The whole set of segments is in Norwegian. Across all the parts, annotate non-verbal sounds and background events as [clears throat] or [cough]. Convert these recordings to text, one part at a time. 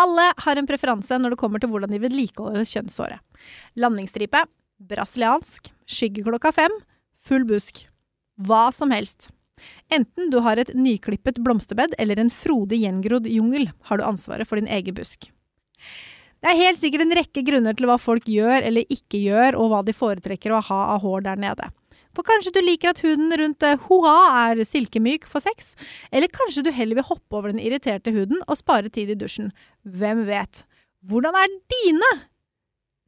Alle har en preferanse når det kommer til hvordan de vedlikeholder kjønnshåret. Landingsstripe, brasiliansk, skygge klokka fem, full busk. Hva som helst. Enten du har et nyklippet blomsterbed eller en frodig gjengrodd jungel, har du ansvaret for din egen busk. Det er helt sikkert en rekke grunner til hva folk gjør eller ikke gjør, og hva de foretrekker å ha av hår der nede. For kanskje du liker at huden rundt eh, hoa er silkemyk for sex, eller kanskje du heller vil hoppe over den irriterte huden og spare tid i dusjen. Hvem vet? Hvordan er dine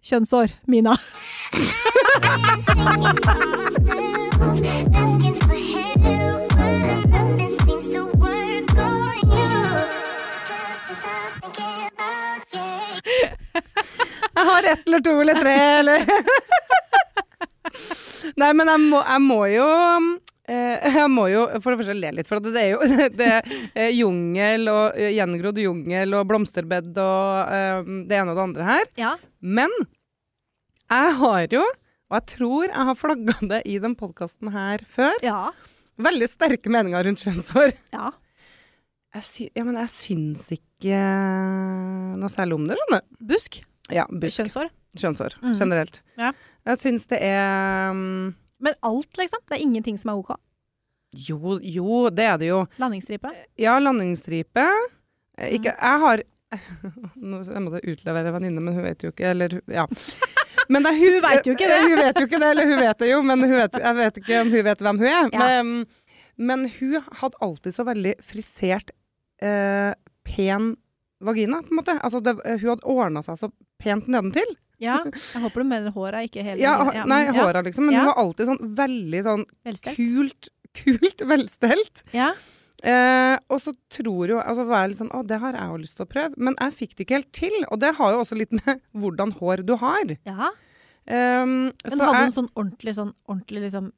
kjønnsår, Mina? Jeg har ett eller to eller tre, eller [laughs] [laughs] Nei, men jeg må, jeg må jo eh, jeg må jo for det første le litt, for det er jo [laughs] det er eh, jungel og eh, gjengrodd jungel og blomsterbed og det ene og det andre her. Ja. Men jeg har jo, og jeg tror jeg har flagga det i den podkasten her før, Ja. veldig sterke meninger rundt kjønnshår. ja. Jeg, sy ja, men jeg syns ikke noe særlig om det, skjønner du. Busk. Ja, busk. Kjønnshår. Kjønnshår mm. generelt. Ja. Jeg syns det er um, Men alt, liksom. Det er ingenting som er ok. Jo, jo, det er det jo. Landingsstripe. Ja, landingsstripe. Eh, Ikke Jeg har [laughs] Nå jeg måtte utlevere en venninne, men hun vet jo ikke Eller ja. Men det, hun, hun vet jo ikke det. [laughs] Hun vet jo ikke det, eller hun vet det jo, men vet, jeg vet ikke om hun vet hvem hun er. Ja. Men, men hun hadde alltid så veldig frisert, eh, pen vagina, på en måte. Altså, det, hun hadde ordna seg så pent nedentil. Ja. Jeg håper du mener håra, ikke hele Ja, ja, nei, håra liksom. Men Ja. hun var alltid sånn veldig sånn Velstelt. kult, kult [laughs] velstelt. Ja. Eh, og så tror jo altså var jeg litt sånn Å, det har jeg jo lyst til å prøve. Men jeg fikk det ikke helt til. Og det har jo også litt med [laughs] hvordan hår du har. ja. Um, Men så hadde jeg- hun sånn ordentlig sånn ordentlig liksom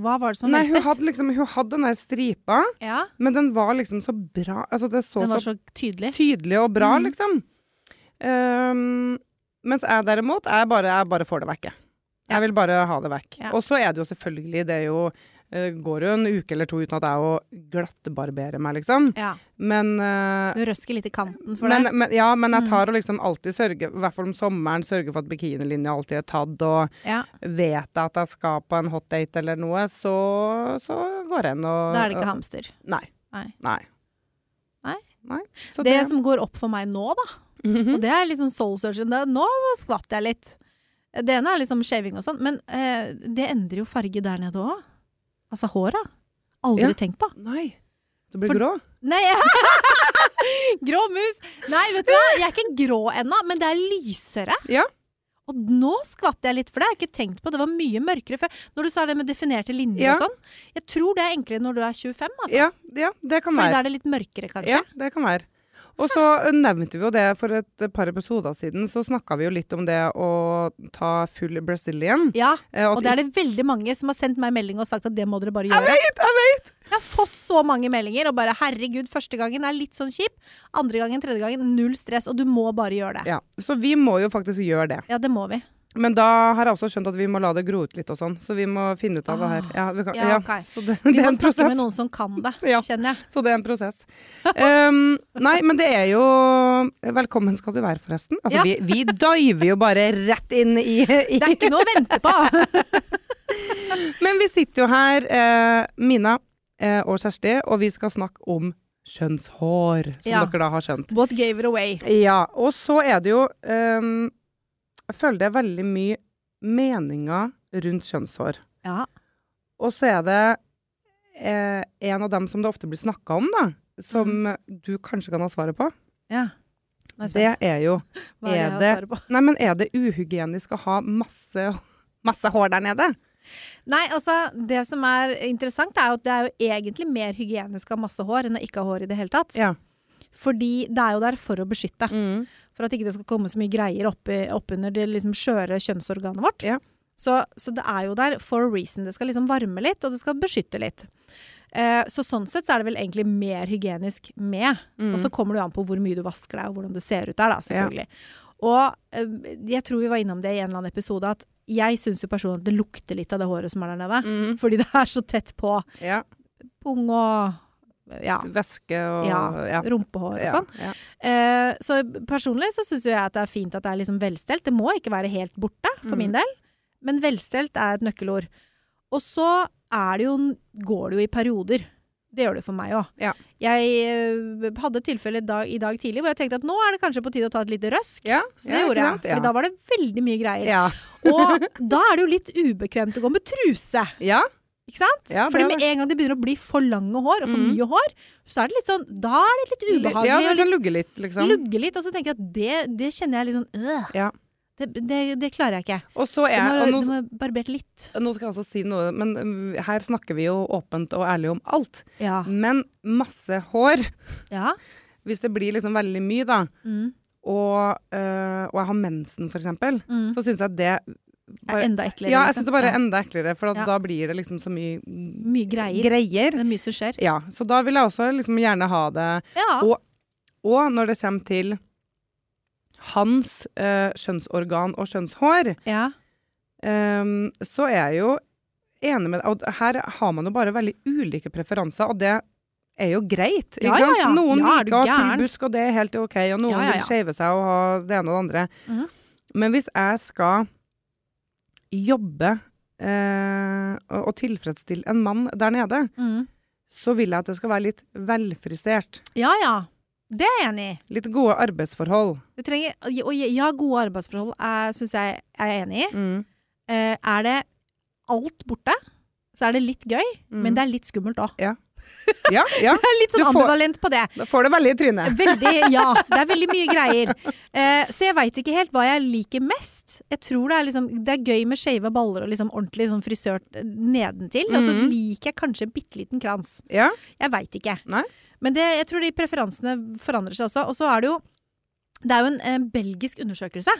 Hva var det som var Nei, hun hadde liksom Hun hadde den der stripa, Ja, men den var liksom så bra. Altså, det så den var så så tydelig. tydelig og bra, mm. liksom. Um, mens jeg derimot, jeg bare, jeg bare får det vekk, jeg. Jeg vil bare ha det vekk. Ja. Og så er det jo selvfølgelig Det jo eh, går jo en uke eller to uten at jeg å meg, liksom. Ja. Men uh, Du røsker litt i kanten for men, det. men, ja, men jeg Mm. tar og liksom alltid sørger, i hvert fall om sommeren, sørger for at bikinilinja alltid er tatt, og Ja. vet jeg at jeg skal på en hot date eller noe, så, så går jeg inn og Da er det ikke og- hamster. Nei. Nei. Nei. Nei? Nei. Så Det det, som går opp for meg nå, da, Mhm. og det er sånn soul searching, det, nå skvatt jeg litt. Det ene er liksom shaving og sånn, men eh, det endrer jo farge der nede òg. Altså håra. Aldri Ja. tenkt på. Nei. Du blir For- grå. Nei, [laughs] grå mus! Nei, vet du hva, jeg er ikke grå ennå, men det er lysere. Ja. Og nå skvatt jeg litt, for det har jeg ikke tenkt på. Det var mye mørkere før. Når du sa det med definerte linjer Ja. og sånn. Jeg tror det er enklere når du er 25, altså. Ja, ja, det kan være. For da er det litt mørkere, kanskje. Ja, det kan være. Og så nevnte vi jo det for et par episoder siden, så snakka vi jo litt om det å ta full Brazilian. Ja, Eh, og det er det veldig mange som har sendt meg melding og sagt at det må dere bare gjøre. Jeg vet, jeg vet! Jeg har fått så mange meldinger og bare herregud, første gangen er litt sånn kjip. Andre gangen, tredje gangen, null stress, og du må bare gjøre det. Ja, så vi må jo faktisk gjøre det. Ja, det må vi. Men da har jeg også skjønt at vi må la det gro ut litt og sånn, så vi må finne ut av det her. Ja, vi kan, Ja, ja. ok. Så det, Vi det må en snakke prosess. med noen som kan det, [laughs] Ja. kjenner jeg. Så det er en prosess. Um, nei, men det er jo Velkommen skal du være, forresten. Altså, Ja. vi, vi diver jo bare rett inn i, i [laughs] Det er ikke noe å vente på. [laughs] Men vi sitter jo her, eh, Mina eh, og Kjersti, og vi skal snakke om kjønnshår, som Ja. dere da har skjønt. What gave it away? Ja, og så er det jo um, Jeg føler det er veldig mye meninger rundt kjønnshår. Ja. Og så er det eh, en av dem som det ofte blir snakka om, da, som du kanskje kan ha svaret på. ja. Er Det er jo [laughs] Hva er det er det-? Nei, men er det uhygienisk å ha masse, masse hår der nede? Nei, altså, det som er interessant, er jo at det er jo egentlig mer hygienisk å ha masse hår enn å ikke ha hår i det hele tatt. Ja. Fordi det er jo der for å beskytte. Mm. For at ikke det skal komme så mye greier opp under det liksom skjøre kjønnsorganet vårt. Ja. Så, så det er jo der for a reason. Det skal liksom varme litt, og det skal beskytte litt. Eh, så sånn sett så er det vel egentlig mer hygienisk med. Mm. Og så kommer det jo an på hvor mye du vasker deg, og hvordan det ser ut der, da, selvfølgelig. Og eh, jeg tror vi var innom det i en eller annen episode, at jeg syns jo personlig at det lukter litt av det håret som er der nede. Mm. Fordi det er så tett på Ja. pung og ja, Væske og ja, ja. rumpehår og sånn. Eh, så personlig så syns jeg at det er fint at det er liksom velstelt. Det må ikke være helt borte, for Mm. min del. Men velstelt er et nøkkelord. Og så det jo, går det jo i perioder. Det gjør det for meg òg. Ja. Jeg eh, hadde et tilfelle dag, i dag tidlig hvor jeg tenkte at nå er det kanskje på tide å ta et lite røsk. Ja, Så det ja, gjorde jeg. Fordi da var det veldig mye greier. Og [laughs] da er det jo litt ubekvemt å gå med truse. Ja. Ikke sant? ja, Fordi med en gang det begynner å bli for lange hår, og for Mm. mye hår, så er det litt sånn Da er det litt ubehagelig. Ja, det kan lugge litt, liksom. lugge litt, og så tenker jeg at det, det kjenner jeg litt sånn øh. Ja. Det, det, det klarer jeg ikke. Og så er, er må, nå, du må barbert litt. nå skal jeg også si noe, men um, her snakker vi jo åpent og ærlig om alt. Ja. Men masse hår, ja. hvis det blir liksom veldig mye, da, Mm. og, øh, og jeg har mensen, for eksempel, Mm. så syns jeg det Er enda eklere. Ja, jeg syns det bare er enda eklere, for at Ja. da blir det liksom så mye Mye greier. greier. Det er mye som skjer. Ja, så da vil jeg også liksom gjerne ha det Ja. Og- Og når det kommer til hans øh, kjønnsorgan og kjønnshår, ja. Um, så er jeg jo enig med deg. Og her har man jo bare veldig ulike preferanser, og det er jo greit. Ikke Ja, ja, ja. Noen er liker å ha full busk, og det er helt OK, og noen vil skeive seg og ha det ene og det andre. Mhm. Men hvis jeg skal jobbe eh, og, tilfredsstille en mann der nede, Mm. så vil jeg at det skal være litt velfrisert. ja ja. Det er jeg enig i. Litt gode arbeidsforhold. Trenger, ja, gode arbeidsforhold syns jeg er enig i. Mm. Eh, er det alt borte, så er det litt gøy, Mm. men det er litt skummelt òg. Ja, ja. [laughs] Jeg er litt sånn får- ambivalent på det. Da får du veldig i trynet. Veldig, ja. [laughs] Det er veldig mye greier. Eh, så jeg veit ikke helt hva jeg liker mest. Jeg tror det er liksom Det er gøy med skeive baller og liksom ordentlig sånn frisørt eh, nedentil. Og så Mhm. liker jeg kanskje en bitte liten krans. Ja. Jeg veit ikke. Nei. Men det, jeg tror de preferansene forandrer seg også. Og så er det jo Det er jo en en belgisk undersøkelse.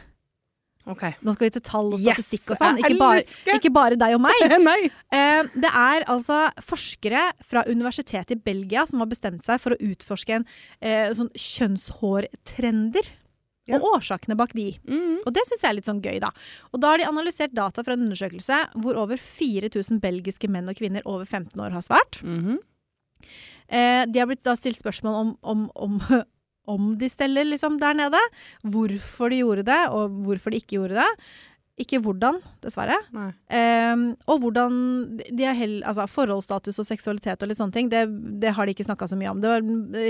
OK. Nå skal vi til tall og Yes! statistikk og sånn. Ikke bare, ikke bare deg og meg. [laughs] Eh, det er altså forskere fra universitetet i Belgia som har bestemt seg for å utforske en eh, sånn kjønnshårtrender. Ja. Og årsakene bak de. Mm. Og det syns jeg er litt sånn gøy, da. Og da har de analysert data fra en undersøkelse hvor over 4000 belgiske menn og kvinner over 15 år har svart. Mhm. Eh, de har blitt da stilt spørsmål om, om, om, [laughs] om de steller liksom der nede. Hvorfor de gjorde det, og hvorfor de ikke gjorde det. Ikke hvordan, dessverre. Eh, og hvordan de er held, altså Forholdsstatus og seksualitet og litt sånne ting, det, det har de ikke snakka så mye om. Det var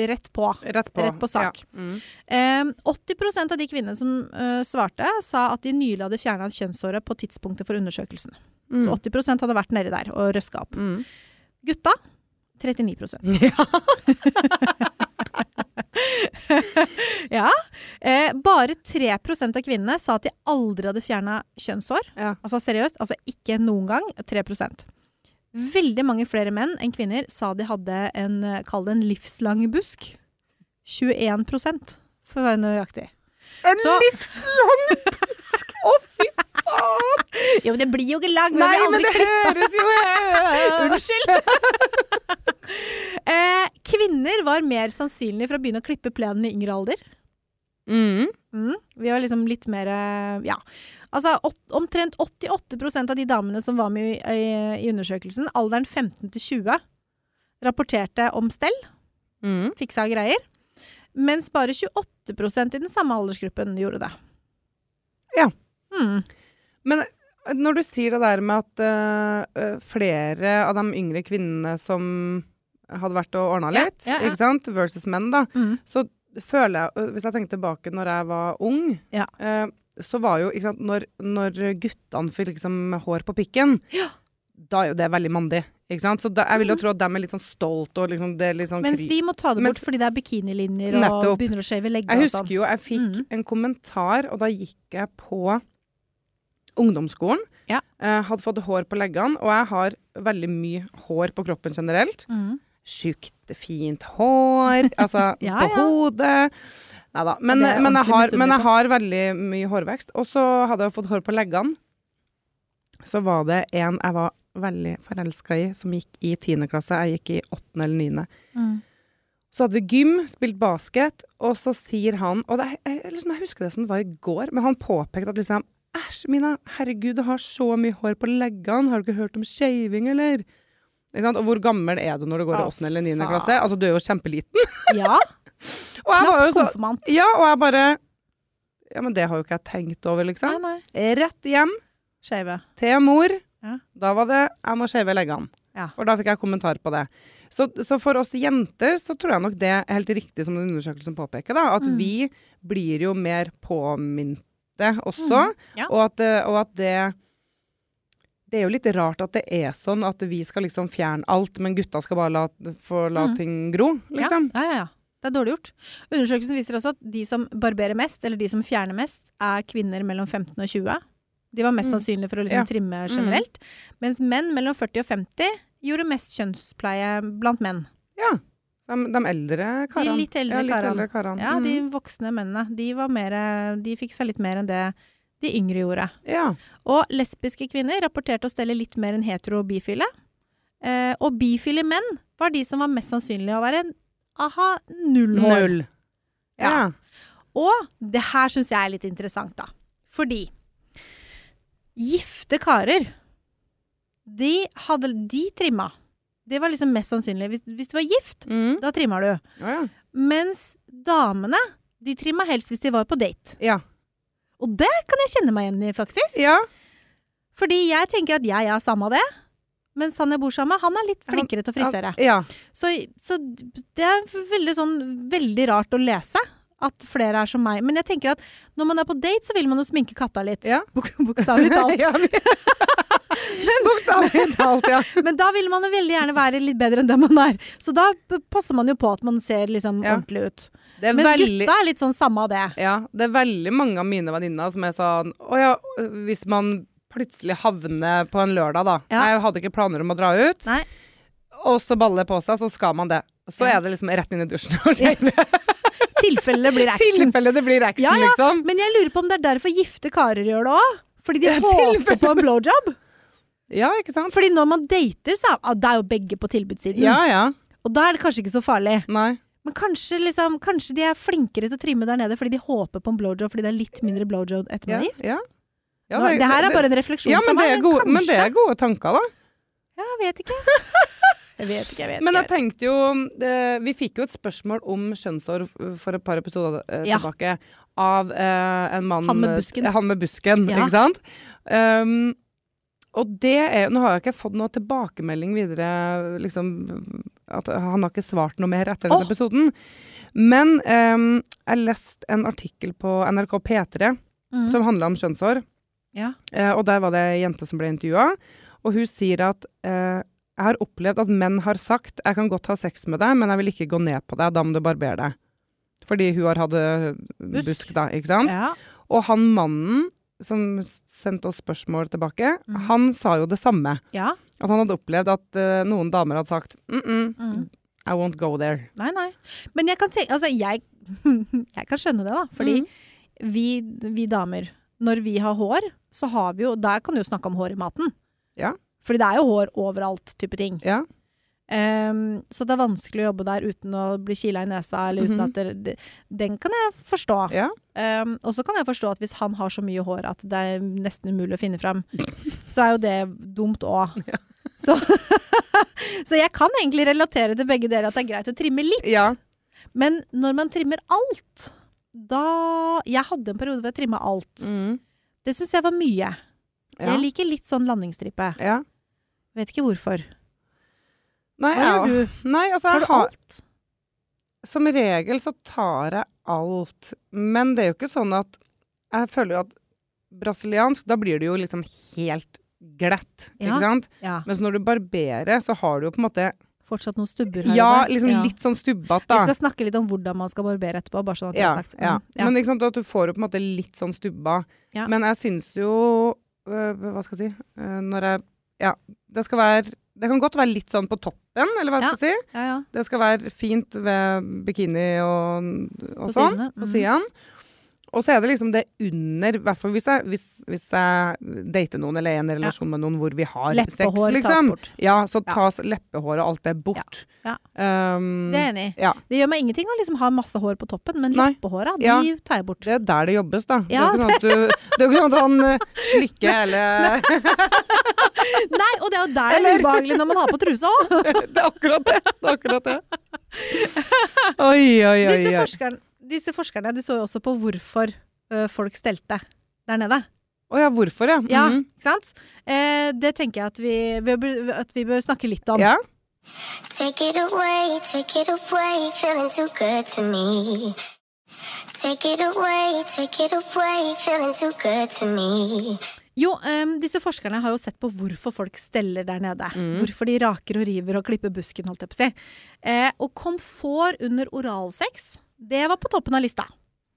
rett på. Rett på. Rett på sak. Ja. Mm. Um, 80% av de kvinnene som uh, svarte, sa at de nylig hadde fjerna kjønnshåret på tidspunktet for undersøkelsen. Mm. Så 80 hadde vært nedi der og røska opp. Mm. Gutta 39 [laughs] Ja. [laughs] Ja. Eh, bare 3 av kvinnene sa at de aldri hadde fjerna kjønnshår. Ja. Altså seriøst, altså ikke noen gang. 3% Veldig mange flere menn enn kvinner sa de hadde en, eh, kall det en livslang busk. 21 for å være nøyaktig. En Så- livslang busk! Å, [laughs] fy men det blir jo ikke lang! Nei, men det høres jo [laughs] Unnskyld! [laughs] eh, kvinner var mer sannsynlig for å begynne å klippe plenen i yngre alder. mm. Mm, vi var liksom litt mer eh, Ja. Altså åt, omtrent 88% av de damene som var med i, i, i undersøkelsen, alderen 15 til 20, rapporterte om stell, Mm. fiksa greier. Mens bare 28% i den samme aldersgruppen gjorde det. Ja. Mm. Men eh, når du sier det der med at eh, flere av de yngre kvinnene som hadde vært og ordna litt, ja, ja. ikke sant, versus menn, da, Mm. så føler jeg Hvis jeg tenker tilbake når jeg var ung, Ja. eh, så var jo ikke sant, Når, når guttene fikk liksom hår på pikken, Ja. da er jo det veldig mandig. Ikke sant? Så da, jeg vil jo tro at dem er litt sånn stolt og liksom, det er litt sånn Mens vi må ta det Mens- bort fordi det er bikinilinjer og Nettopp. begynner å skjeve legger Jeg husker sånn. jo jeg fikk mm. en kommentar, og da gikk jeg på ungdomsskolen. Ja. Uh, hadde fått hår på leggene, og jeg har veldig mye hår på kroppen generelt. Mm. Sjukt fint hår, [laughs] altså Ja, på ja. hodet. Nei da. Men, men, jeg har, men jeg har veldig mye hårvekst. Og så hadde jeg fått hår på leggene. Så var det en jeg var veldig forelska i, som gikk i tiende klasse. Jeg gikk i åttende eller niende. Mm. Så hadde vi gym, spilt basket, og så sier han Og det, jeg, liksom, jeg husker det som det var i går, men han påpekte at liksom Æsj, Mina, herregud, du har så mye hår på leggene. Har du ikke hørt om shaving, eller? Og hvor gammel er du når du går i åttende eller niende Altså. klasse? Altså, du er jo kjempeliten. [laughs] Ja, Og jeg var jo så. Ja, og jeg bare Ja, men det har jo ikke jeg tenkt over, liksom. nei. Rett hjem Skeive. til mor. Ja. Da var det 'jeg må shave leggene'. Ja. For da fikk jeg kommentar på det. Så, så for oss jenter så tror jeg nok det er helt riktig som den undersøkelsen påpeker, da. At Mm. vi blir jo mer påminte også. Mm, ja. Og, at, det- og at det Det er jo litt rart at det er sånn at vi skal liksom fjerne alt, men gutta skal bare la, få la Mm. ting gro, liksom. Ja, ja, ja. Det er dårlig gjort. Undersøkelsen viser også at de som barberer mest, eller de som fjerner mest, er kvinner mellom 15 og 20. De var mest Mm. sannsynlige for å liksom Ja. trimme generelt. Mens menn mellom 40 og 50 gjorde mest kjønnspleie blant menn. Ja. De, de eldre karene. litt eldre ja, litt eldre karene. Ja, de Mm. voksne mennene. De, var mere, de fikk seg litt mer enn det de yngre gjorde. ja. Og lesbiske kvinner rapporterte å stelle litt mer enn hetero og bifile. Eh, og bifile menn var de som var mest sannsynlige å være aha, null hår. Null. Ja. Ja. Og det her syns jeg er litt interessant, da. Fordi gifte karer, de hadde De trimma. Det var liksom mest sannsynlig. Hvis, hvis du var gift, Mm. da trimma du. Ja, ja. Mens damene, de trimma helst hvis de var på date. Ja. Og det kan jeg kjenne meg igjen i, faktisk. ja. Fordi jeg tenker at jeg er samme det. Mens han jeg bor sammen med, han er litt flinkere til å frisere. Ja. Så, så det er veldig sånn veldig rart å lese. At flere er som meg. Men jeg tenker at når man er på date, så vil man jo sminke katta litt. Ja. Bok Bokstavelig talt. [laughs] [laughs] Bokstavelig talt, ja. [laughs] Men da vil man jo veldig gjerne være litt bedre enn det man er. Så da passer man jo på at man ser liksom Ja. ordentlig ut. Det Mens veldig gutta er litt sånn samme av det. Ja, det er veldig mange av mine venninner som er sånn Å ja, hvis man plutselig havner på en lørdag, da. Ja. Jeg hadde ikke planer om å dra ut, Nei. og så baller det på seg, så skal man det. Så Ja. er det liksom rett inn i dusjen og shave. Tilfelle det blir action. tilfelle det blir action, Ja, ja. liksom. Men jeg lurer på om det er derfor gifte karer gjør det òg. Fordi de Ja, håper på en blowjob. Ja, ikke sant? Fordi når man dater, så er, ah, det er jo begge på tilbudssiden. Ja, ja. Og da er det kanskje ikke så farlig. Nei. Men kanskje, liksom, kanskje de er flinkere til å trimme der nede fordi de håper på en blowjob fordi det er litt mindre blowjob etter Ja, man gift. ja. Ja, Nå, det, her er bare en refleksjon ja, men det, meg. er gode, men det er gode tanker, da. Ja, jeg vet ikke. [laughs] Jeg vet ikke, jeg vet Men jeg tenkte jo eh, Vi fikk jo et spørsmål om kjønnshår for et par episoder eh, Ja. tilbake av eh, en mann Han med busken. Han med busken, Ja. ikke sant? Um, og det er Nå har jeg ikke fått noe tilbakemelding videre, liksom at Han har ikke svart noe mer etter den episoden. Men um, jeg leste en artikkel på NRK P3 mm. som handla om kjønnshår. Ja. Uh, og der var det ei jente som ble intervjua, og hun sier at eh, jeg har opplevd at menn har sagt jeg kan godt ha sex med deg, men jeg vil ikke gå ned på deg, da må du barbere deg. Fordi hun har hatt Busk. busk, da, ikke sant? Ja. Og han mannen som sendte oss spørsmål tilbake, mm. han sa jo det samme. ja. At han hadde opplevd at uh, noen damer hadde sagt mm -mm, Mm. I won't go there. Nei, nei. Men jeg kan tenke Altså, jeg, [laughs] jeg kan skjønne det, da. Fordi Mm. vi, vi damer, når vi har hår, så har vi jo Der kan du jo snakke om hår i maten. Ja. Fordi det er jo hår overalt, type ting. Ja. Um, så det er vanskelig å jobbe der uten å bli kila i nesa, eller uten Mhm. at det, det, Den kan jeg forstå. ja. Um, og så kan jeg forstå at hvis han har så mye hår at det er nesten umulig å finne fram, [laughs] så er jo det dumt òg. [laughs] Så, så jeg kan egentlig relatere til begge deler at det er greit å trimme litt. Ja. Men når man trimmer alt, da Jeg hadde en periode hvor jeg trimma alt. Mm. Det syns jeg var mye. Ja. Jeg liker litt sånn landingsstripe. ja. Vet ikke hvorfor. Nei, Hva gjør du? Nei, altså, Tar du har alt? Som regel så tar jeg alt. Men det er jo ikke sånn at Jeg føler jo at brasiliansk, da blir det jo liksom helt glatt, Ja. ikke sant? Ja. Mens når du barberer, så har du jo på en måte Fortsatt noen stubber her Ja, og der. liksom Ja. litt sånn stubbete, Vi skal snakke litt om hvordan man skal barbere etterpå, bare sånn at Ja, sagt. ja. Mm, ja. Men ikke sant, at du får jo på en måte litt sånn stubba. Ja. Men jeg syns jo øh, Hva skal jeg si øh, Når jeg Ja, det skal være Det kan godt være litt sånn på toppen, eller hva jeg Ja. skal si. ja, ja. Det skal være fint ved bikini og, og På sånn, sidene, på siden. Og så er det liksom det under, i hvert fall hvis jeg, hvis, hvis jeg dater noen eller er i en relasjon med noen hvor vi har sex, Leppehår tas liksom. bort. Ja, så tas leppehår og alt det bort. Ja. Um, Det er jeg enig i. ja. Det gjør meg ingenting å liksom ha masse hår på toppen, men Nei. leppehåra, de tar jeg bort. Det er der det jobbes, da. Ja. Det er jo ikke sånn at, du, det er jo ikke sånn at han eh, slikker hele [laughs] Nei, og det er jo der det er ubehagelig når man har på trusa [laughs] òg! Det er akkurat det. Det er akkurat det. Oi, oi, oi. Disse, forskerne- disse forskerne de så jo også på hvorfor ø, folk stelte der nede. Å ja, hvorfor, ja. Ja, Mhm. ikke sant? Eh, det tenker jeg at vi, vi bør, at vi bør snakke litt om. ja. Take it away, take it away, feeling too good to me. Take it away, take it away, feeling too good to me. Jo, um, disse forskerne har jo sett på hvorfor folk steller der nede. Mm. Hvorfor de raker og river og klipper busken, holdt jeg på å si. Eh, og komfort under oralsex, det var på toppen av lista.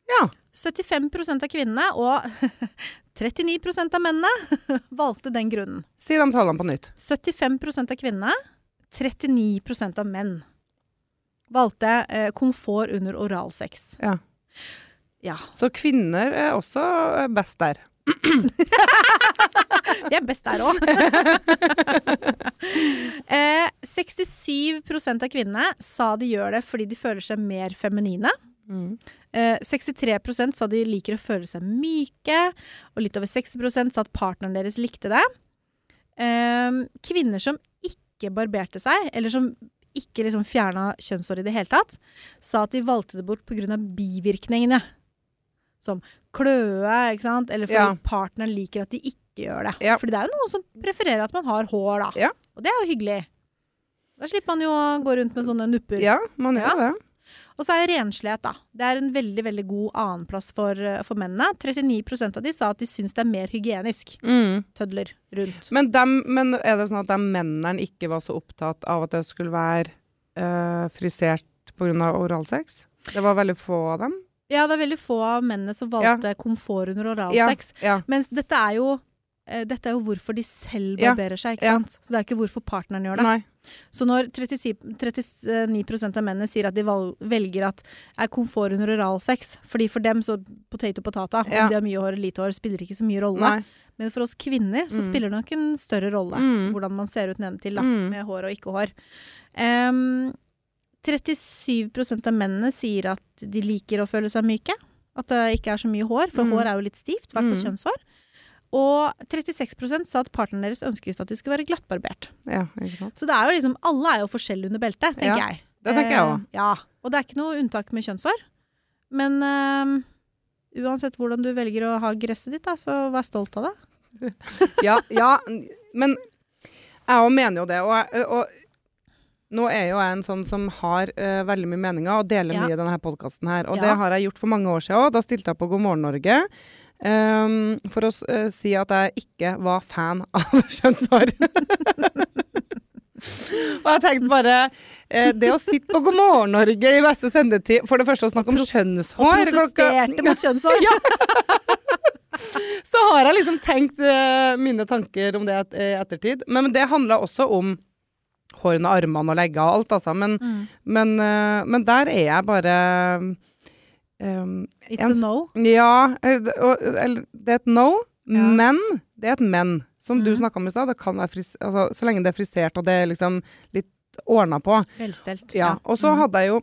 Ja. 75% av kvinnene og [laughs] 39% av mennene [laughs] valgte den grunnen. Si de tallene på nytt. 75% av kvinnene, 39% av menn valgte eh, komfort under oralsex. Ja. Ja. Så kvinner er også eh, best der. [clears throat] Vi er best der òg. [laughs] eh, 67% av kvinnene sa de gjør det fordi de føler seg mer feminine. Eh, 63% sa de liker å føle seg myke, og litt over 60% sa at partneren deres likte det. Eh, kvinner som ikke barberte seg, eller som ikke liksom fjerna kjønnshår i det hele tatt, sa at de valgte det bort pga. bivirkningene. Som kløe, ikke sant? eller fordi Ja. partneren liker at de ikke gjør det. Ja. Fordi det er jo noen som prefererer at man har hår, da. Ja. Og det er jo hyggelig. Da slipper man jo å gå rundt med sånne nupper. Ja, man gjør det. Og så er renslighet, da. Det er en veldig veldig god annenplass for, eh, for mennene. 39% av de sa at de syns det er mer hygienisk. Mm. Tødler rundt. Men, dem, men er det sånn at de mennene ikke var så opptatt av at det skulle være øh, frisert pga. oralsex? Det var veldig få av dem? Ja, det er veldig få av mennene som valgte komfort under oralsex. Ja. Mens dette er jo eh, dette er jo hvorfor de selv Ja. barberer seg, ikke Ja. sant? Så det er ikke hvorfor partneren gjør det. Nei. Så når 37, 39% av mennene sier at de valg, velger at er komfort under oralsex, fordi for dem så potato potata, Ja. om de har mye hår eller lite hår, spiller ikke så mye rolle. Nei. Men for oss kvinner så Mm. spiller det nok en større rolle Mm. hvordan man ser ut nedentil, da, Mm. med hår og ikke hår. Em, 37% av mennene sier at de liker å føle seg myke. At det ikke er så mye hår, for Mm. hår er jo litt stivt, i hvert fall Mm. kjønnshår. Og 36% sa at partneren deres ønsket at de skulle være glattbarbert. Ja. Så det er jo liksom, alle er jo forskjellige under beltet, tenker Ja, jeg. det tenker jeg Eh. Ja, og det er ikke noe unntak med kjønnshår. Men eh, uansett hvordan du velger å ha gresset ditt, da, så vær stolt av det. [laughs] Ja, ja, men jeg òg mener jo det. Og, og nå er jo jeg en sånn som har uh, veldig mye meninger og deler Ja. mye i denne podkasten her. Og Ja. det har jeg gjort for mange år siden òg. Da stilte jeg på God morgen Norge. Um, for å eh, si at jeg ikke var fan [laughs] av skjønnshår. og jeg tenkte bare eh, Det å sitte på God morgen Norge i beste sendetid For det første å snakke om skjønnshår Og Protesterte mot [laughs] kjønnshår. [laughs] så har jeg liksom tenkt uh, mine tanker om det et, ettertid. Men, men det handla også om hårene, armene og leggene og alt, altså. Men, Mm. men, uh, men der er jeg bare um, It's En- a no. Ja, eller, det er et no, Ja. men det er et men. Som du Mhm. snakka om i stad, altså, så lenge det er frisert og det er liksom litt ordna på. Velstelt. Ja, og så Mhm. hadde jeg jo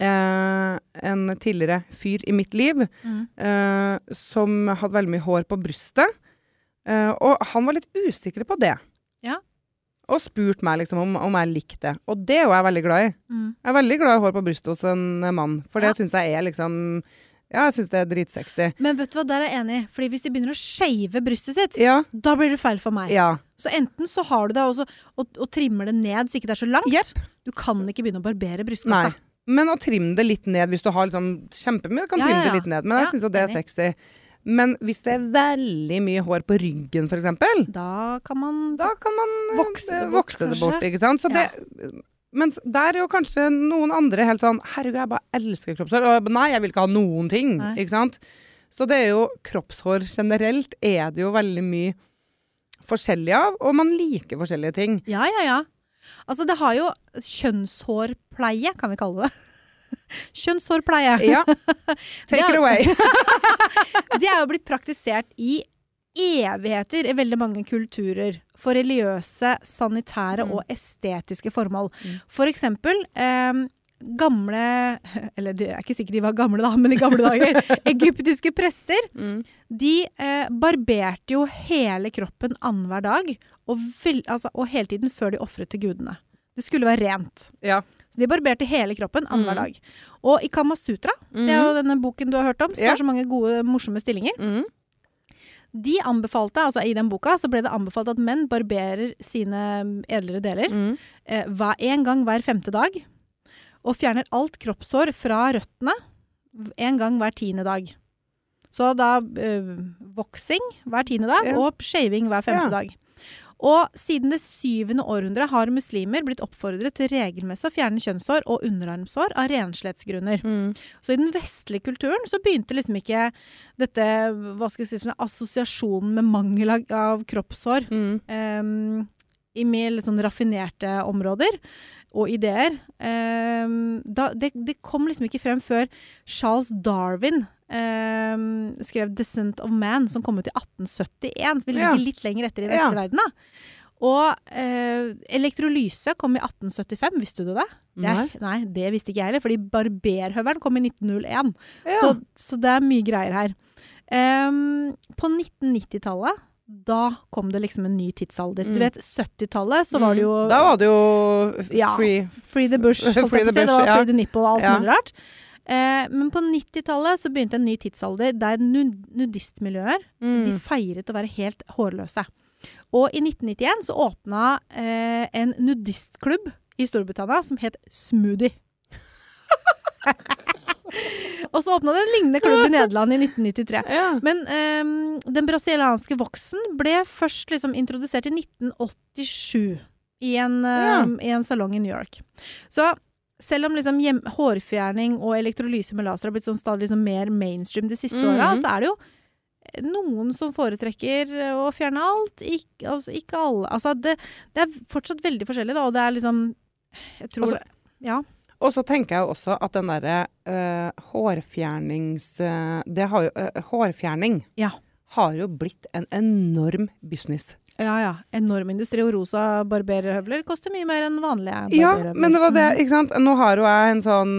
eh, en tidligere fyr i mitt liv Mm. eh, som hadde veldig mye hår på brystet. Eh, og han var litt usikker på det. Ja. Og spurt meg liksom om, om jeg likte det. Og det er jo jeg veldig glad i. Mm. Jeg er veldig glad i hår på brystet hos en mann, for Ja. det syns jeg er liksom Ja, jeg syns det er dritsexy. Men vet du hva, der er jeg enig. Fordi hvis de begynner å shave brystet sitt, Ja. da blir det feil for meg. Ja. Så enten så har du det også, og, og trimmer det ned så ikke det er så langt. Yep. Du kan ikke begynne å barbere brystkassa. Men å trimme det litt ned hvis du har liksom kjempemye, kan Ja, trimme ja, ja. det litt ned. Men jeg Ja, syns jo det er sexy. Men hvis det er veldig mye hår på ryggen, eksempel, Da kan man da kan man eh, Vokse det bort, vokse det bort. Ikke sant? Så det, mens der er jo kanskje noen andre helt sånn Herregud, jeg bare elsker kroppshår. Og nei, jeg vil ikke ha noen ting. Nei. Ikke sant? Så det er jo kroppshår generelt er det jo veldig mye forskjellig av, og man liker forskjellige ting. Ja, ja, ja. Altså, det har jo kjønnshårpleie, kan vi kalle det. Kjønnshårpleie. Ja. [laughs] Take it away. [laughs] [laughs] Det er jo blitt praktisert i evigheter i veldig mange kulturer. For religiøse, sanitære Mm. og estetiske formål. Mm. For eksempel eh, gamle Eller det er ikke sikkert de var gamle, da, men i gamle dager. Egyptiske prester. Mm. De eh, barberte jo hele kroppen annenhver dag. Og, vel, altså, og hele tiden før de ofret til gudene. Det skulle være rent. Ja. Så de barberte hele kroppen annenhver Mm. dag. Og i Kamasutra, det er jo denne boken du har hørt om, som Ja. har så mange gode, morsomme stillinger. Mm. De anbefalte, altså I den boka så ble det anbefalt at menn barberer sine edlere deler Mm. eh, hver, en gang hver femte dag. Og fjerner alt kroppshår fra røttene en gang hver tiende dag. Så da eh, voksing hver tiende dag Ja. og shaving hver femte Ja. dag. Og siden det syvende århundret har muslimer blitt oppfordret til regelmessig å fjerne kjønnshår og underarmshår av renslighetsgrunner. Mm. Så i den vestlige kulturen så begynte liksom ikke dette hva skal jeg si, assosiasjonen med mangel av, av kroppshår Mm. um, i mer litt sånn raffinerte områder og ideer. Um, da, det, det kom liksom ikke frem før Charles Darwin um, skrev 'Descent of Man', som kom ut i 1871. Som vi Ja. litt lenger etter i Ja. verden, da. Og uh, elektrolyse kom i 1875, visste du det? det Nei. nei, det visste ikke jeg heller, fordi barberhøvelen kom i 1901. Ja. Så, så det er mye greier her. Um, på 1990-tallet, da kom det liksom en ny tidsalder. Mm. Du vet, 70-tallet så var det jo Da var det jo free Ja. free. The bush, [laughs] Free the. Det bush, var ja. free the nipple og alt Ja. mulig rart. Eh, men på 90-tallet så begynte en ny tidsalder der nudistmiljøer Mm. de feiret å være helt hårløse. Og i 1991 så åpna eh, en nudistklubb i Storbritannia som het Smoothie. [laughs] [laughs] og så åpna det en lignende klubb i [laughs] Nederland i 1993. Ja. Men um, den brasilianske voksen ble først liksom introdusert i 1987 i en, ehm, i en salong i New York. Så selv om liksom hjem, hårfjerning og elektrolyse med laser har blitt sånn stadig liksom mer mainstream de siste Mhm. åra, så er det jo noen som foretrekker å fjerne alt. Ikke, altså, ikke alle. Altså, det, det er fortsatt veldig forskjellig, da, og det er liksom Jeg tror Altså- Ja. Og så tenker jeg også at den derre uh, hårfjernings... Uh, det har jo uh, Hårfjerning Ja. har jo blitt en enorm business. Ja, ja. Enorm industri. Og rosa barberhøvler koster mye mer enn vanlige Ja, men det var det, Mhm. ikke sant. Nå har jo jeg en sånn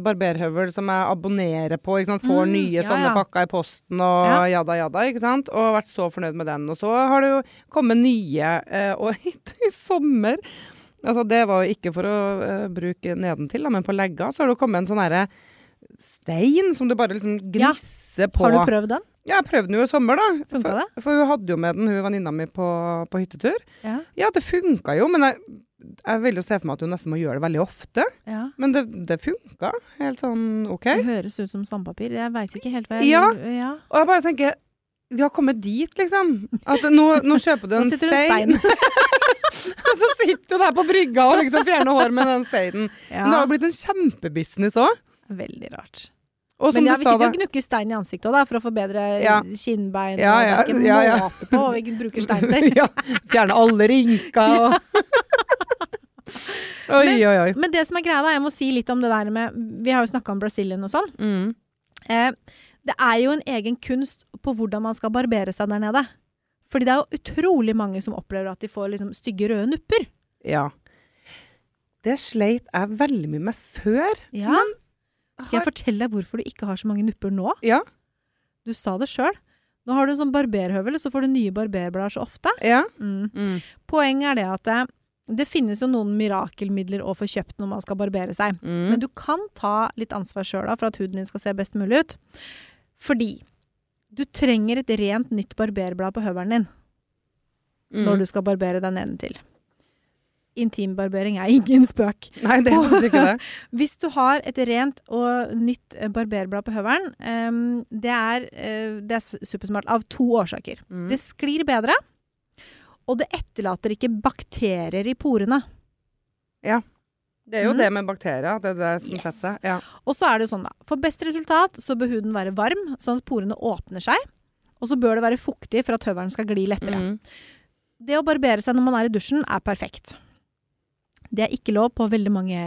barberhøvel som jeg abonnerer på, ikke sant. Får Mm, nye ja, sånne ja. pakker i posten og Ja. jada jada, ikke sant. Og vært så fornøyd med den. Og så har det jo kommet nye, og [laughs] i sommer Altså det var jo ikke for å uh, bruke nedentil, da, men på legga så har det kommet en sånn herre stein som du bare liksom Ja. på. Har du prøvd den? Ja, jeg prøvde den jo i sommer, da. Funka for, det? For hun hadde jo med den, hun venninna mi, på, på hyttetur. Ja. Ja, det funka jo, men jeg, jeg vil jo se for meg at hun nesten må gjøre det veldig ofte. ja. Men det, det funka. Helt sånn OK. Det høres ut som sandpapir. Jeg veit ikke helt hva jeg Ja. ja. Og jeg bare tenker vi har kommet dit, liksom. At nå, nå kjøper du Nå en sitter det stein. en stein. [laughs] [laughs] og så sitter du der på brygga og liksom fjerner hår med den steinen. Men det har Ja. jo blitt en kjempebusiness òg. Veldig rart. Og Men ja, vi sitter jo og gnukker stein i ansiktet også, da, for å forbedre Ja. kinnbein. Ja, og ja, det er ikke ja, ja. måte på og vi bruker stein til. [laughs] ja, Fjerne alle rynker og [laughs] Oi, oi, oi. Men det som er greia, da, jeg må si litt om det der med Vi har jo snakka om Brasilien og sånn. Mm. Eh, det er jo en egen kunst på hvordan man skal barbere seg der nede. Fordi det er jo utrolig mange som opplever at de får liksom stygge røde nupper. Ja. Det sleit jeg veldig mye med før. Ja. Men Skal jeg fortelle deg hvorfor du ikke har så mange nupper nå? Ja. Du sa det sjøl. Nå har du en sånn barberhøvel, og så får du nye barberblader så ofte. Ja. Mm. Mm. Poenget er det at det, det finnes jo noen mirakelmidler å få kjøpt når man skal barbere seg. Mm. Men du kan ta litt ansvar sjøl for at huden din skal se best mulig ut. Fordi du trenger et rent nytt barberblad på høvelen din Mm. når du skal barbere deg nedentil. Intimbarbering er [laughs] ingen spøk. Nei, det er faktisk ikke det. [laughs] Hvis du har et rent og nytt eh, barberblad på høvelen, um, det, er, uh, det er supersmart av to årsaker. Mm. Det sklir bedre, og det etterlater ikke bakterier i porene. Det er jo Mm. det med bakterier. Det er det som Yes. setter seg. Ja. Og så er det jo sånn, da. For best resultat så bør huden være varm, sånn at porene åpner seg. Og så bør det være fuktig for at høvelen skal gli lettere. Mm. Det å barbere seg når man er i dusjen, er perfekt. Det er ikke lov på veldig mange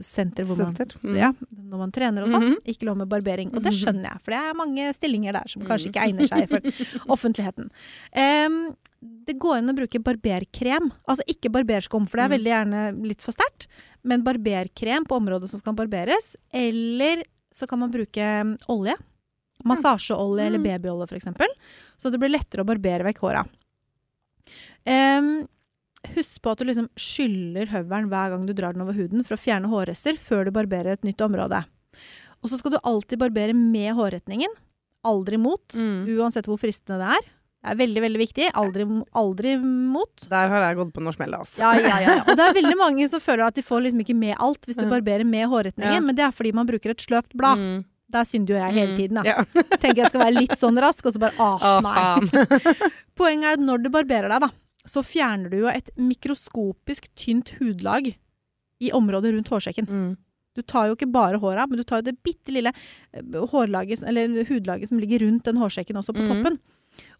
senter hvor man. Mm. ja, når man trener og sånn. Mhm. Ikke lov med barbering. Og det Mhm. skjønner jeg, for det er mange stillinger der som kanskje ikke egner seg for offentligheten. Um, det går an å bruke barberkrem. Altså ikke barberskum, for det er Mhm. veldig gjerne litt for sterkt. Men barberkrem på området som skal barberes. Eller så kan man bruke olje. Massasjeolje eller Mm. babyolje f.eks. Så det blir lettere å barbere vekk håra. Um, husk på at du liksom skyller høvelen hver gang du drar den over huden for å fjerne hårrester før du barberer et nytt område. Og så skal du alltid barbere med hårretningen. Aldri mot. Mm. Uansett hvor fristende det er. Det er veldig, veldig viktig. Aldri, aldri mot. Der har jeg gått på noe smell, altså. Ja, ja, ja. [laughs] Og det er veldig mange som føler at de får liksom ikke med alt hvis du barberer med hårretningen, Ja. men det er fordi man bruker et sløvt blad. Mm. Der synder jo jeg hele Mm. tiden, da. Ja. [laughs] Tenker jeg skal være litt sånn rask, og så bare ah, Å, nei. [laughs] Poenget er at når du barberer deg, da, så fjerner du jo et mikroskopisk tynt hudlag i området rundt hårsekken. Mm. Du tar jo ikke bare håra, men du tar jo det bitte lille eh, hudlaget som ligger rundt den hårsekken også på mm. toppen.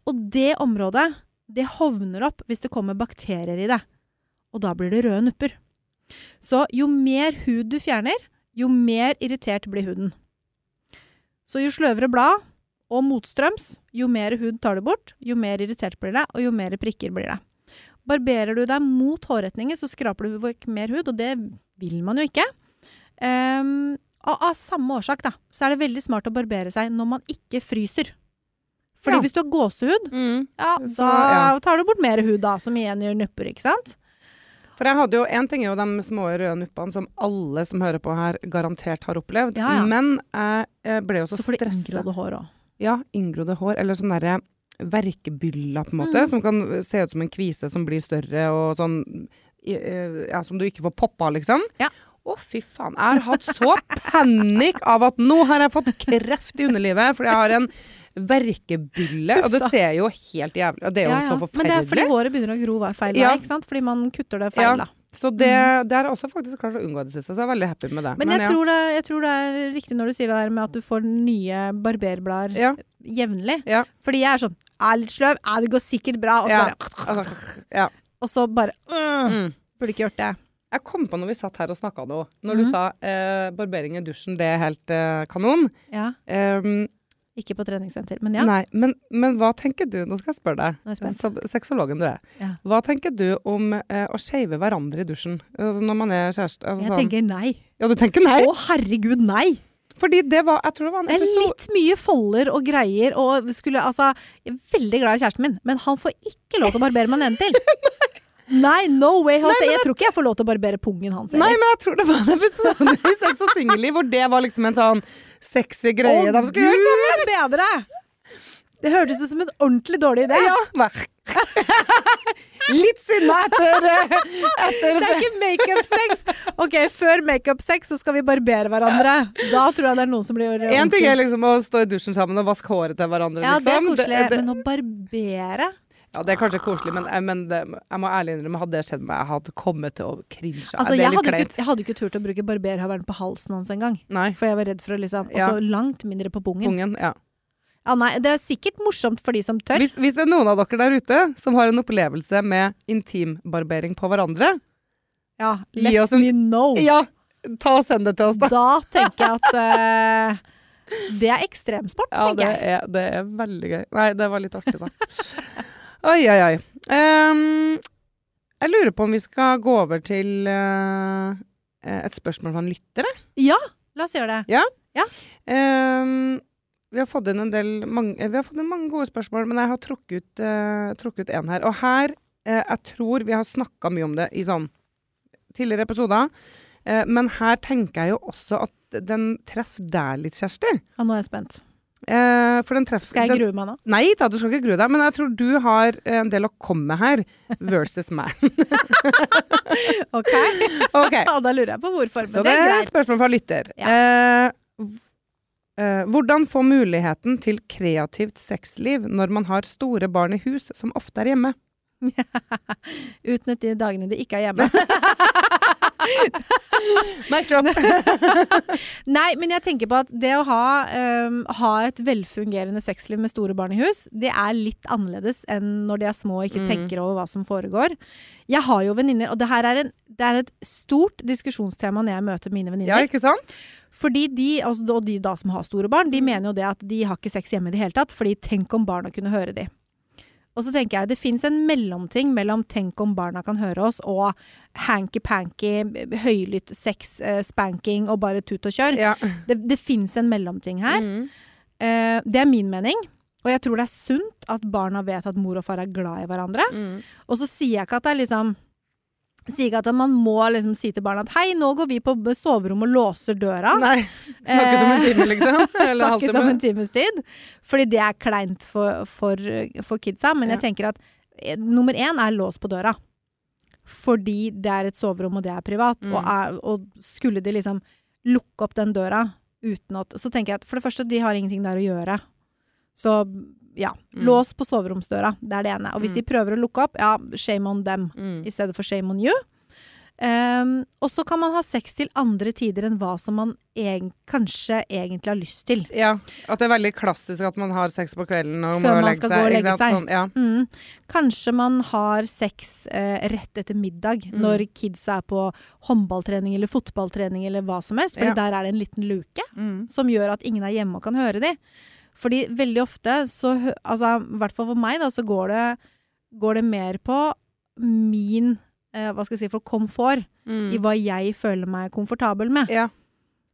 Og det området, det hovner opp hvis det kommer bakterier i det. Og da blir det røde nupper. Så jo mer hud du fjerner, jo mer irritert blir huden. Så jo sløvere blad og motstrøms, jo mer hud tar du bort, jo mer irritert blir det, og jo mer prikker blir det. Barberer du deg mot hårretninger, så skraper du vekk mer hud, og det vil man jo ikke. Um, og av samme årsak da, så er det veldig smart å barbere seg når man ikke fryser. Fordi Ja. hvis du har gåsehud, Mm. ja, Så, da tar du bort mer hud da, som igjen gjør nupper, ikke sant? For jeg hadde jo, En ting er jo de små røde nuppene som alle som hører på her, garantert har opplevd. Ja, ja. Men jeg jeg ble jo så, Så får du inngrodde hår òg. Ja, inngrodde hår, eller sånne derre verkebyller, på en måte, Mm. som kan se ut som en kvise som blir større, og sånn eh, Ja, som du ikke får poppa, liksom. Ja. Å, fy faen. Jeg har hatt så panikk av at nå har jeg fått kreft i underlivet, fordi jeg har en verkebylle. Og det ser jo helt jævlig Og det er jo så forferdelig. Men det er fordi håret begynner å gro feil Ja. vei, ikke sant? Fordi man kutter det Ja. feil, da. Så det, det har jeg også faktisk klart å unngå det, siste, så jeg er veldig happy med det. Men, jeg, ja. tror det, jeg tror det er riktig når du sier det der med at du får nye barberblader Ja. jevnlig. Ja. Fordi jeg er sånn Er litt sløv? er, det går sikkert bra. Og så Ja. bare, ja. og så bare øh, Mm. Burde ikke gjort det. Jeg kom på når vi satt her og snakka nå, når du Mhm. sa eh, barbering i dusjen, det er helt eh, kanon. Ja. Um, Ikke på treningssenter, men ja. Nei, men, men hva tenker du, nå skal jeg spørre deg, sexologen du er, Ja. hva tenker du om eh, å shave hverandre i dusjen? Altså, når man er kjæreste? Altså, Jeg sånn- tenker nei. Ja, du tenker nei? Å, herregud, nei! Fordi det var, jeg tror det var en Det er litt mye folder og greier, og skulle altså Jeg er veldig glad i kjæresten min, men han får ikke lov til å barbere meg nedentil. [laughs] Nei, no way! Nei, jeg, jeg tror ikke jeg får lov til å barbere pungen hans. Nei, men jeg tror det var en episode i Sex og singelliv hvor det var liksom en sånn sexy greie. de skulle gjøre sammen. bedre! Det hørtes ut som en ordentlig dårlig idé. Ja, vær. [laughs] Litt sinna etter, etter Det er ikke makeup-sex! Ok, før makeup-sex så skal vi barbere hverandre. Da tror jeg det er noen som blir En ting er liksom å stå i dusjen sammen og vaske håret til hverandre, Ja, det er koselig. Det, det, men å barbere ja, det er kanskje koselig, men, eh, men det, jeg må ærlig innrømme, hadde det skjedd meg, jeg hadde kommet til å cringe. Altså, jeg hadde, ikke, jeg hadde ikke turt å bruke barberhaveren på halsen hans engang. For jeg var redd for å liksom Og Ja. så langt mindre på pungen. pungen, ja. Ja, nei, det er sikkert morsomt for de som tør. Hvis, hvis det er noen av dere der ute som har en opplevelse med intimbarbering på hverandre, Ja, let en- me know. ja, ta og send det til oss, da. Da tenker jeg at uh, det er ekstremsport, Ja, tenker jeg. er, det er veldig gøy. Nei, det var litt artig, da. [laughs] Oi, oi, oi. Um, jeg lurer på om vi skal gå over til uh, et spørsmål fra en lytter. Ja, la oss gjøre det. Ehm, vi har fått inn en del mange, Vi har fått inn mange gode spørsmål, men jeg har trukket ut, eh, trukket en her. Og her uh, Jeg tror vi har snakka mye om det i sånn tidligere episoder. Uh, men her tenker jeg jo også at den treffer deg litt, Kjersti. Ja, nå er jeg spent. Eh, for den treffer Skal jeg grue meg nå? Nei da, du skal ikke grue deg, men jeg tror du har eh, en del å komme med her, versus meg. [laughs] Ok. [laughs] okay. Da lurer jeg på hvorfor, Så men det det er greit. spørsmål fra lytter. Eh, v- eh, hvordan få muligheten til kreativt sexliv når man har store barn i hus som ofte er hjemme? [laughs] Utnytt de dagene de ikke er hjemme. [laughs] Mic drop. [laughs] Nei, men jeg tenker på at det å ha, um, ha et velfungerende sexliv med store barn i hus, det er litt annerledes enn når de er små og ikke Mm. tenker over hva som foregår. Jeg har jo venninner, og det her er, en, det er et stort diskusjonstema når jeg møter mine Ja, venninner. ikke sant? Fordi de, altså, og de da som har store barn, de mener jo det at de har ikke sex hjemme i det hele tatt. Fordi tenk om barna kunne høre de. Og så tenker jeg det fins en mellomting mellom tenk om barna kan høre oss, og hanky-panky, høylytt sex, eh, spanking og bare tut og kjør. Ja. Det, det fins en mellomting her. Mm. Eh, det er min mening. Og jeg tror det er sunt at barna vet at mor og far er glad i hverandre. Mm. Og så sier jeg ikke at det er liksom Sier ikke at man må liksom si til barna at hei, nå går vi på soverommet og låser døra. Nei. Snakke som en time, liksom. [laughs] Eller Snakke som en times tid. Fordi det er kleint for, for, for kidsa. Men jeg tenker at eh, nummer én er lås på døra. Fordi det er et soverom, og det er privat. Mm. Og, er, og skulle de liksom lukke opp den døra uten at Så tenker jeg at for det første, de har ingenting der å gjøre. Så ja, Mm. lås på soveromsdøra. Det er det ene. Og hvis Mm. de prøver å lukke opp, ja, shame on them Mm. i stedet for shame on you. Um, og så kan man ha sex til andre tider enn hva som man egen, kanskje egentlig har lyst til. Ja, at det er veldig klassisk at man har sex på kvelden og Før man skal seg. gå og legge seg. Sånn, ja. Mm. Kanskje man har sex eh, rett etter middag, Mm. når kids er på håndballtrening eller fotballtrening eller hva som helst. For Ja. der er det en liten luke Mm. som gjør at ingen er hjemme og kan høre de. Fordi veldig ofte, så altså, i hvert fall for meg, da, så går det, går det mer på min eh, hva skal jeg si, for komfort i Mm. hva jeg føler meg komfortabel med. Ja.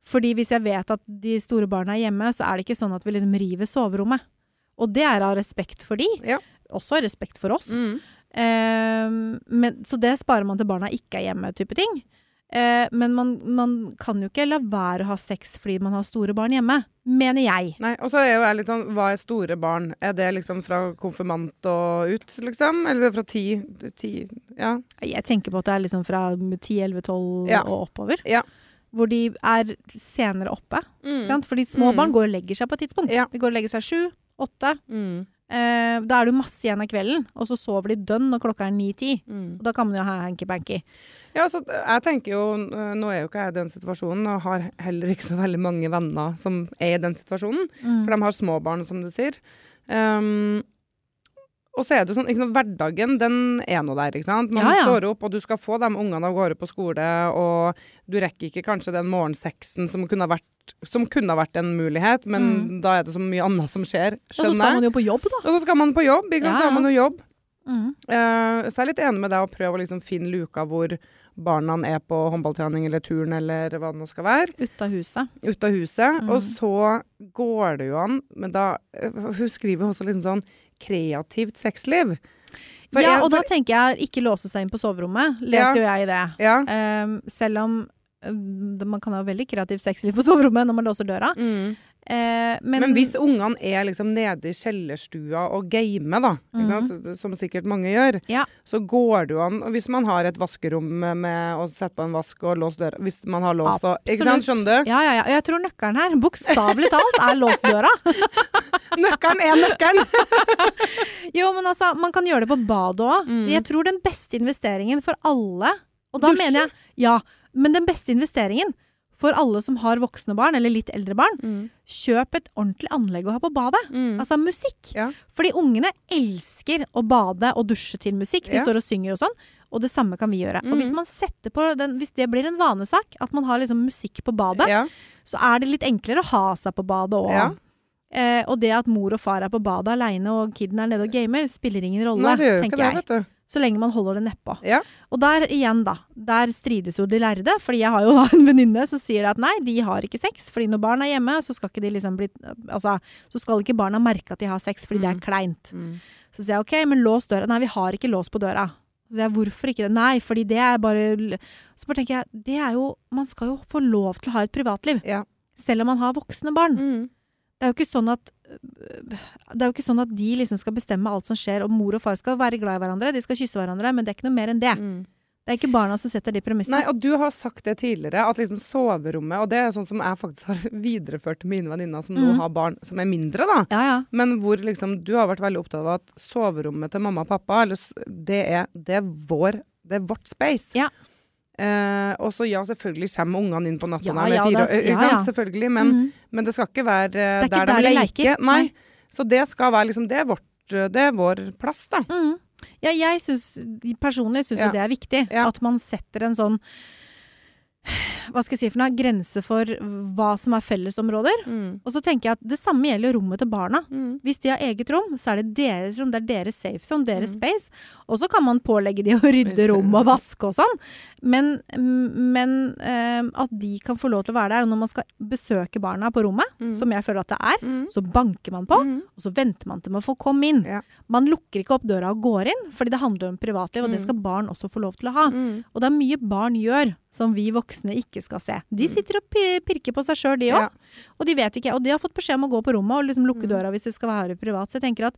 Fordi hvis jeg vet at de store barna er hjemme, så er det ikke sånn at vi liksom river soverommet. Og det er av respekt for de. Ja. Også av respekt for oss. Mm. Eh, men, så det sparer man til barna ikke er hjemme, type ting. Eh, men man, man kan jo ikke la være å ha sex fordi man har store barn hjemme. Mener jeg. Nei, og så er jo jeg litt sånn, hva er store barn? Er det liksom fra konfirmant og ut, liksom? Eller fra ti, ti ja. Jeg tenker på at det er liksom fra 10-11-12 og oppover. Ja. Hvor de er senere oppe. Mm. Sant? Fordi små Mm. barn går og legger seg på et tidspunkt. Ja. De går og legger seg sju, åtte. Mm. Eh, da er det jo masse igjen av kvelden, og så sover de dønn når klokka er ni-ti. Mm. Og da kan man jo ha hanky-panky. Ja, så jeg tenker jo, øh, Nå er jo ikke jeg i den situasjonen, og har heller ikke så veldig mange venner som er i den situasjonen. Mm. For de har små barn, som du sier. Um, og så er det sånn, ikke sant, Hverdagen den er nå der. ikke sant? Man Ja, ja. står opp, og du skal få de ungene av gårde på skole, og du rekker ikke kanskje den morgensexen som kunne ha vært, som kunne ha vært en mulighet, men da er det så mye annet som skjer. Og så skal man jo på jobb, da. Og så skal man på jobb. ikke sant? Ja, Så har man jo jobb. Mm. Uh, så jeg er litt enig med deg å prøve å liksom finne luka hvor barna er på håndballtrening eller turn eller hva det nå skal være, Ut av huset. ut av huset. Mm. Og så går det jo an, men da eh, Hun skriver også liksom sånn kreativt sexliv. For ja, jeg- og da tenker jeg ikke låse seg inn på soverommet. Leser jo jeg i det. Ja. Um, selv om um, man kan ha veldig kreativt sexliv på soverommet når man låser døra. Mm. Eh, men, Men, hvis ungene er liksom nede i kjellerstua og gamer, da, ikke sant? som sikkert mange gjør. Ja. så går det jo an Hvis man har et vaskerom med, med å sette på en vask og låse døra Hvis man har låst og Ikke sant, skjønner du? Ja, ja, ja. Jeg tror nøkkelen her, bokstavelig talt, er låst døra. [laughs] Nøkkelen er nøkkelen! [laughs] Jo, men altså, man kan gjøre det på badet òg. Mm. Jeg tror den beste investeringen for alle Og da Dusje? mener jeg Ja, men den beste investeringen for alle som har voksne barn, eller litt eldre barn, Mm. kjøp et ordentlig anlegg å ha på badet. Mm. Altså musikk. Ja. Fordi ungene elsker å bade og dusje til musikk. De Ja. står og synger og sånn. Og det samme kan vi gjøre. Og hvis Mhm. man setter på den, hvis det blir en vanesak, at man har liksom musikk på badet, Ja. så er det litt enklere å ha seg på badet òg. Eh, og det at mor og far er på badet aleine og kiden er nede og gamer, spiller ingen rolle, Nei, det gjør tenker ikke det, jeg. vet du. Så lenge man holder det nedpå. Ja. Og der igjen, da. Der strides jo de lærde. Fordi jeg har jo da en venninne som sier at nei, de har ikke sex. Fordi når barn er hjemme, så skal ikke de liksom bli Altså, så skal ikke barna merke at de har sex, fordi det er kleint. Mm. Så sier jeg OK, men lås døra. Nei, vi har ikke lås på døra. Så sier jeg hvorfor ikke det? Nei, fordi det er bare Så bare tenker jeg, det er jo Man skal jo få lov til å ha et privatliv. Ja. Selv om man har voksne barn. Mm. Det er jo ikke sånn at det er jo ikke sånn at de liksom skal bestemme alt som skjer, og mor og far skal være glad i hverandre, de skal kysse hverandre, men det er ikke noe mer enn det. Mm. Det er ikke barna som setter de premissene. Nei, og du har sagt det tidligere, at liksom soverommet Og det er sånn som jeg faktisk har [laughs] videreført til mine venninner som nå Mhm. har barn som er mindre, da. Ja, ja. Men hvor liksom du har vært veldig opptatt av at soverommet til mamma og pappa, eller, det, er, det er vår Det er vårt space. Ja. Eh, og så ja, selvfølgelig kommer ungene inn på natta Ja, ja, fire år. ja. Selvfølgelig. Men, mm. men det skal ikke være eh, Det er ikke der, der de leker. Nei. Nei. Så det skal være liksom Det er, vårt, det er vår plass, da. Mm. Ja, jeg syns personlig syns jo det er viktig. At man setter en sånn hva skal jeg si for noe, grense for hva som er fellesområder. Mm. Og så tenker jeg at det samme gjelder rommet til barna. Mm. Hvis de har eget rom, så er det deres rom, det er deres safe zone, deres Mm. space. Og så kan man pålegge de å rydde rom og vaske og sånn. Men, men eh, at de kan få lov til å være der. Og når man skal besøke barna på rommet, Mm. som jeg føler at det er, Mm. så banker man på, Mm. og så venter man til man får komme inn. Ja. Man lukker ikke opp døra og går inn, fordi det handler om privatliv, og det skal barn også få lov til å ha. Og det er mye barn gjør som vi voksne ikke skal se. De Mm. sitter og pirker på seg sjøl, de òg. Ja. Og de vet ikke. Og de har fått beskjed om å gå på rommet og liksom lukke Mm. døra hvis det skal være privat. Så jeg tenker at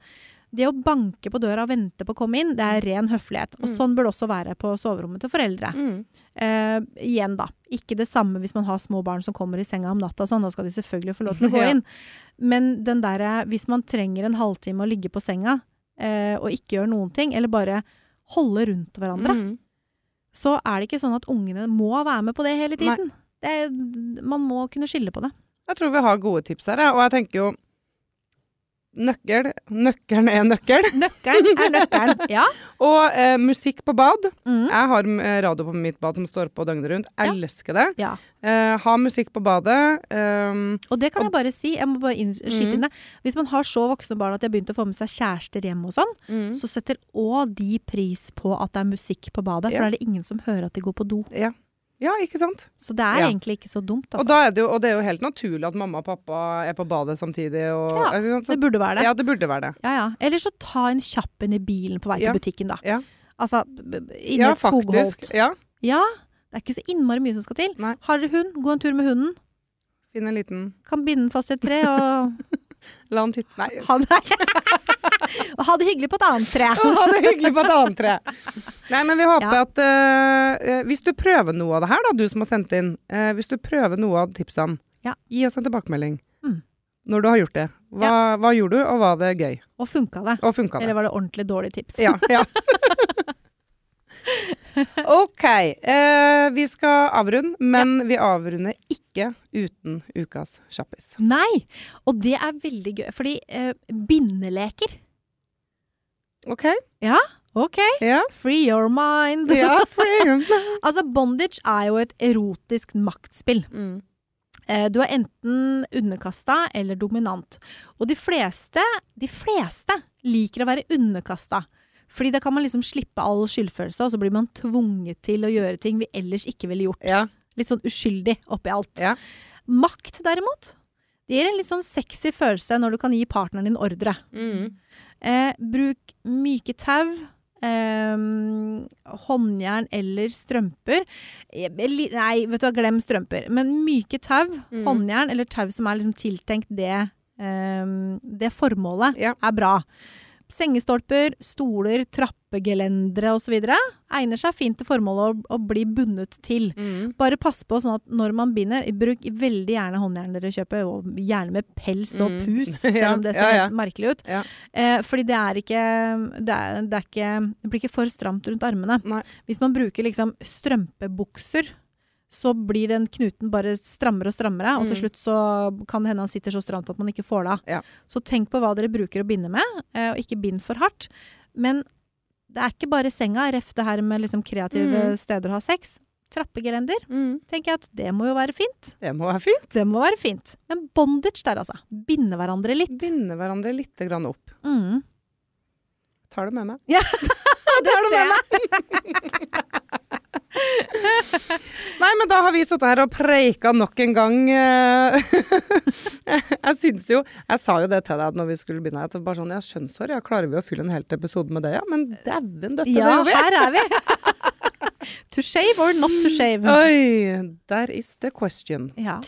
det å banke på døra og vente på å komme inn, det er ren høflighet. Og Mm. sånn bør det også være på soverommet til foreldre. Mm. Eh, igjen, da. Ikke det samme hvis man har små barn som kommer i senga om natta og sånn. Da skal de selvfølgelig få lov til å [laughs] gå inn. Men den derre hvis man trenger en halvtime å ligge på senga eh, og ikke gjøre noen ting, eller bare holde rundt hverandre, Mm. Så er det ikke sånn at ungene må være med på det hele tiden. Det man må kunne skille på det. Jeg tror vi har gode tips her, og jeg tenker jo Nøkkel. Nøkkelen er nøkkel. [laughs] Nøkkelen er nøkkelen. Ja. Og eh, musikk på bad. Mm. Jeg har eh, radio på mitt bad som står på døgnet rundt. Ja. Elsker det. ja. Eh, ha musikk på badet. Um, Og det kan jeg bare si. Jeg må bare inn, skyte Mm. det. Hvis man har så voksne barn at de har begynt å få med seg kjærester hjem og sånn, mm. så setter òg de pris på at det er musikk på badet. For da er det ingen som hører at de går på do. ja. Ja, ikke sant? Så det er Ja. egentlig ikke så dumt. Og, Altså. da er det jo, og det er jo helt naturlig at mamma og pappa er på badet samtidig. Og, Ja, ikke sant? Så, det burde være det. ja, det burde være det. Ja, ja. Eller så ta en kjapp en i bilen på vei til butikken, da. Ja. Altså inni Ja, et skogholt. faktisk. Ja. Ja. Det er ikke så innmari mye som skal til. Nei. Har dere hund, gå en tur med hunden. Finn en liten Kan binde den fast i et tre og [laughs] La han titte Nei. ha det, [laughs] og ha det hyggelig på et annet tre. [laughs] Ha det hyggelig på et annet tre. Nei, men vi håper Ja. at eh, Hvis du prøver noe av det her, da, du som har sendt inn. Uh, hvis du prøver noe av tipsene, Ja. gi oss en tilbakemelding. Mm. Når du har gjort det. Hva, hva gjorde du, og var det gøy? Og funka det? Og funka det? Eller var det ordentlig dårlig tips? Ja. [laughs] ja. OK. Eh, vi skal avrunde, men vi avrunder ikke uten ukas kjappis. Nei! Og det er veldig gøy, fordi eh, bindeleker OK? OK, Ja. free your mind. ja free. [laughs] Altså, bondage er jo et erotisk maktspill. Mm. Eh, Du er enten underkasta eller dominant. Og de fleste, de fleste liker å være underkasta. Fordi da kan man liksom slippe all skyldfølelse, og så blir man tvunget til å gjøre ting vi ellers ikke ville gjort. Ja. Litt sånn uskyldig oppi alt. Ja. Makt, derimot, det gir en litt sånn sexy følelse når du kan gi partneren din ordre. Mm. Eh, bruk myke tau. Eh, håndjern eller strømper. Eh, Nei, vet du hva, glem strømper. Men myke tau, Mm. håndjern eller tau som er liksom tiltenkt det, eh, det formålet, Ja. er bra. Sengestolper, stoler, trappegelendere osv. egner seg fint til formålet å, å bli bundet til. Mm. Bare pass på sånn at når man binder, bruk veldig gjerne håndjern dere kjøper, og gjerne med pels og Mm. pus, mm. [laughs] selv om det ser ja, ja. merkelig ut. Ja. Eh, fordi det er ikke det, er, det er ikke Det blir ikke for stramt rundt armene. Nei. Hvis man bruker liksom strømpebukser, så blir den knuten bare strammere og strammere, og til Mm. slutt så kan det hende han sitter så stramt at man ikke får det av. Ja. Så tenk på hva dere bruker å binde med, eh, og ikke bind for hardt. Men det er ikke bare senga, ref det her med liksom kreative Mm. steder å ha sex. Trappegelender, Mm. tenker jeg at det må jo være fint. Det må være fint. Det må være fint. Men bondage der, altså. Binde hverandre litt. Binde hverandre litt grann opp. Mm. Tar det med meg. Ja, [laughs] [laughs] det Tar det med jeg. [laughs] Nei, men da har vi sittet her og preika nok en gang. eh. [laughs] jeg syns jo Jeg sa jo det til deg når vi skulle begynne. At bare sånn, ja, Skjønnshår, ja, klarer vi å fylle en helt episode med det? Ja, men dæven døtte, Ja, det gjør vi! her er vi. to shave or not to shave? Oi, there is the question. Ja.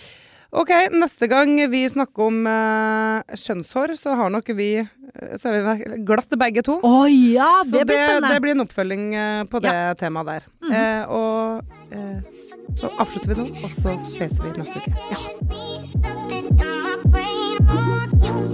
Ok, neste gang vi snakker om uh, skjønnshår, så har nok vi eh, Så er vi glatt begge to. Å ja, Så det blir det, spennende. det blir en oppfølging uh, på det temaet der. Mm -hmm. uh, og eh, så avslutter vi nå, og så ses vi neste uke. Something